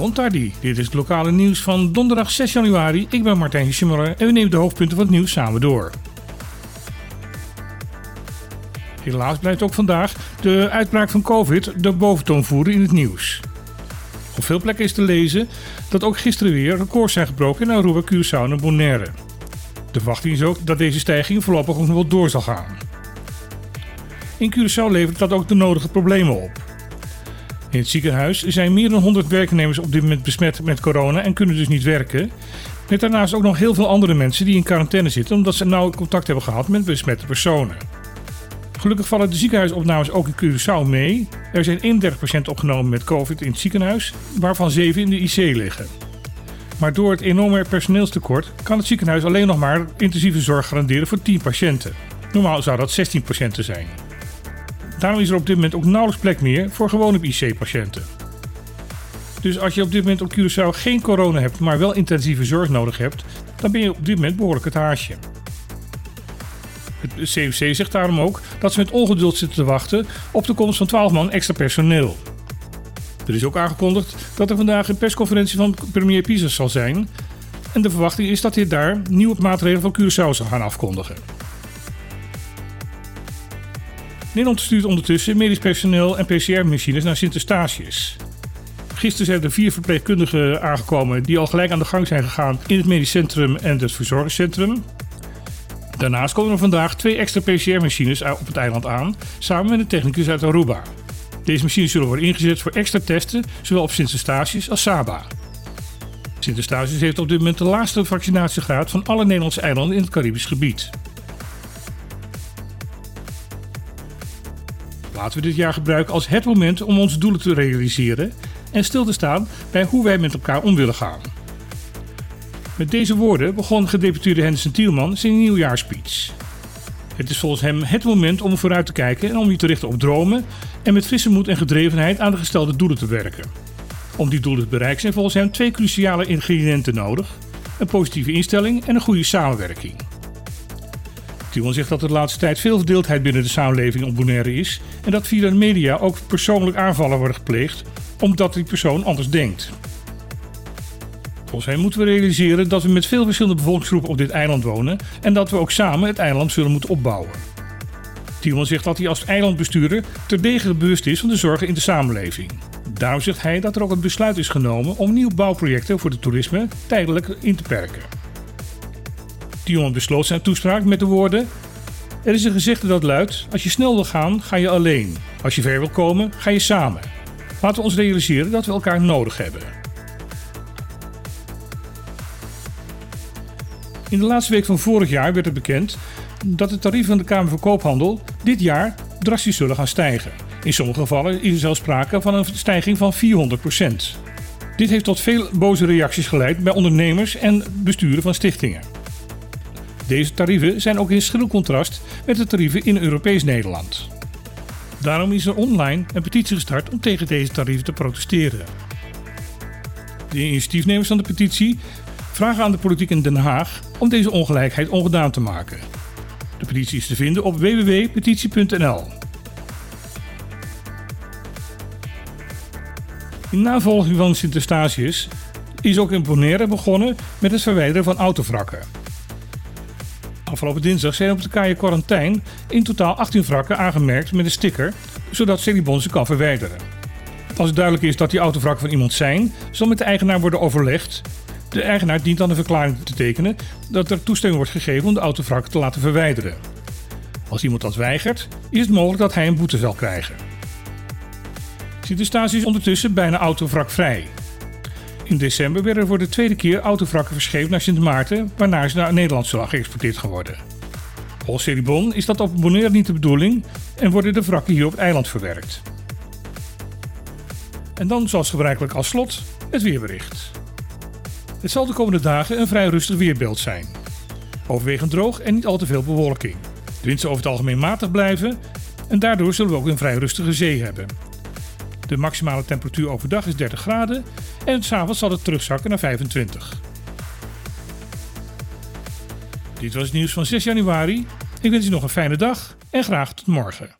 Bontardi. Dit is het lokale nieuws van donderdag 6 januari. Ik ben Martijn Schimmeler en we nemen de hoofdpunten van het nieuws samen door. Helaas blijft ook vandaag de uitbraak van COVID de boventoon voeren in het nieuws. Op veel plekken is te lezen dat ook gisteren weer records zijn gebroken in Aruba, Curaçao en Bonaire. De verwachting is ook dat deze stijging voorlopig nog wel door zal gaan. In Curaçao levert dat ook de nodige problemen op. In het ziekenhuis zijn meer dan 100 werknemers op dit moment besmet met corona en kunnen dus niet werken. Met daarnaast ook nog heel veel andere mensen die in quarantaine zitten omdat ze nauw contact hebben gehad met besmette personen. Gelukkig vallen de ziekenhuisopnames ook in Curaçao mee. Er zijn 31 patiënten opgenomen met COVID in het ziekenhuis, waarvan 7 in de IC liggen. Maar door het enorme personeelstekort kan het ziekenhuis alleen nog maar intensieve zorg garanderen voor 10 patiënten. Normaal zou dat 16 patiënten zijn. Daarom is er op dit moment ook nauwelijks plek meer voor gewone IC-patiënten. Dus als je op dit moment op Curaçao geen corona hebt, maar wel intensieve zorg nodig hebt, dan ben je op dit moment behoorlijk het haasje. Het CFC zegt daarom ook dat ze met ongeduld zitten te wachten op de komst van 12 man extra personeel. Er is ook aangekondigd dat er vandaag een persconferentie van premier Pisa zal zijn. En de verwachting is dat hij daar nieuwe maatregelen van Curaçao zal gaan afkondigen. Nederland stuurt ondertussen medisch personeel en PCR-machines naar Sint-Eustatius. Gisteren zijn er vier verpleegkundigen aangekomen die al gelijk aan de gang zijn gegaan in het medisch centrum en het verzorgingscentrum. Daarnaast komen er vandaag twee extra PCR-machines op het eiland aan, samen met een technicus uit Aruba. Deze machines zullen worden ingezet voor extra testen, zowel op Sint-Eustatius als Saba. Sint-Eustatius heeft op dit moment de laagste vaccinatiegraad van alle Nederlandse eilanden in het Caribisch gebied. Laten we dit jaar gebruiken als het moment om onze doelen te realiseren en stil te staan bij hoe wij met elkaar om willen gaan. Met deze woorden begon gedeputeerde Henderson Tielman zijn nieuwjaarspeech. Het is volgens hem het moment om vooruit te kijken en om je te richten op dromen en met frisse moed en gedrevenheid aan de gestelde doelen te werken. Om die doelen te bereiken zijn volgens hem twee cruciale ingrediënten nodig: een positieve instelling en een goede samenwerking. Tielman zegt dat de laatste tijd veel verdeeldheid binnen de samenleving op Bonaire is en dat via de media ook persoonlijk aanvallen worden gepleegd omdat die persoon anders denkt. Volgens hem moeten we realiseren dat we met veel verschillende bevolkingsgroepen op dit eiland wonen en dat we ook samen het eiland zullen moeten opbouwen. Tielman zegt dat hij als eilandbestuurder terdege bewust is van de zorgen in de samenleving. Daarom zegt hij dat er ook een besluit is genomen om nieuwe bouwprojecten voor het toerisme tijdelijk in te perken. Besloot zijn toespraak met de woorden: Er is een gezegde dat luidt: Als je snel wil gaan, ga je alleen. Als je ver wil komen, ga je samen. Laten we ons realiseren dat we elkaar nodig hebben. In de laatste week van vorig jaar werd het bekend dat de tarieven van de Kamer van Koophandel dit jaar drastisch zullen gaan stijgen. In sommige gevallen is er zelfs sprake van een stijging van 400% Dit heeft tot veel boze reacties geleid bij ondernemers en besturen van stichtingen. Deze tarieven zijn ook in schril contrast met de tarieven in Europees Nederland. Daarom is er online een petitie gestart om tegen deze tarieven te protesteren. De initiatiefnemers van de petitie vragen aan de politiek in Den Haag om deze ongelijkheid ongedaan te maken. De petitie is te vinden op www.petitie.nl. In navolging van Sint-Eustatius is ook in Bonaire begonnen met het verwijderen van autovrakken. Afgelopen dinsdag zijn op de kaaie Quarantijn in totaal 18 wrakken aangemerkt met een sticker, zodat Celibon ze kan verwijderen. Als het duidelijk is dat die autovrakken van iemand zijn, zal met de eigenaar worden overlegd de eigenaar dient dan een verklaring te tekenen dat er toestemming wordt gegeven om de autovrak te laten verwijderen. Als iemand dat weigert, is het mogelijk dat hij een boete zal krijgen. Sint is ondertussen bijna autovrakvrij. In december werden er voor de tweede keer autovrakken verscheept naar Sint Maarten, waarna ze naar Nederland zullen geëxporteerd gaan worden. Volgens is dat op Bonaire niet de bedoeling en worden de wrakken hier op het eiland verwerkt. En dan, zoals gebruikelijk als slot, het weerbericht. Het zal de komende dagen een vrij rustig weerbeeld zijn. Overwegend droog en niet al te veel bewolking. De wind zal over het algemeen matig blijven en daardoor zullen we ook een vrij rustige zee hebben. De maximale temperatuur overdag is 30 graden en s'avonds zal het terugzakken naar 25. Dit was het nieuws van 6 januari. Ik wens u nog een fijne dag en graag tot morgen.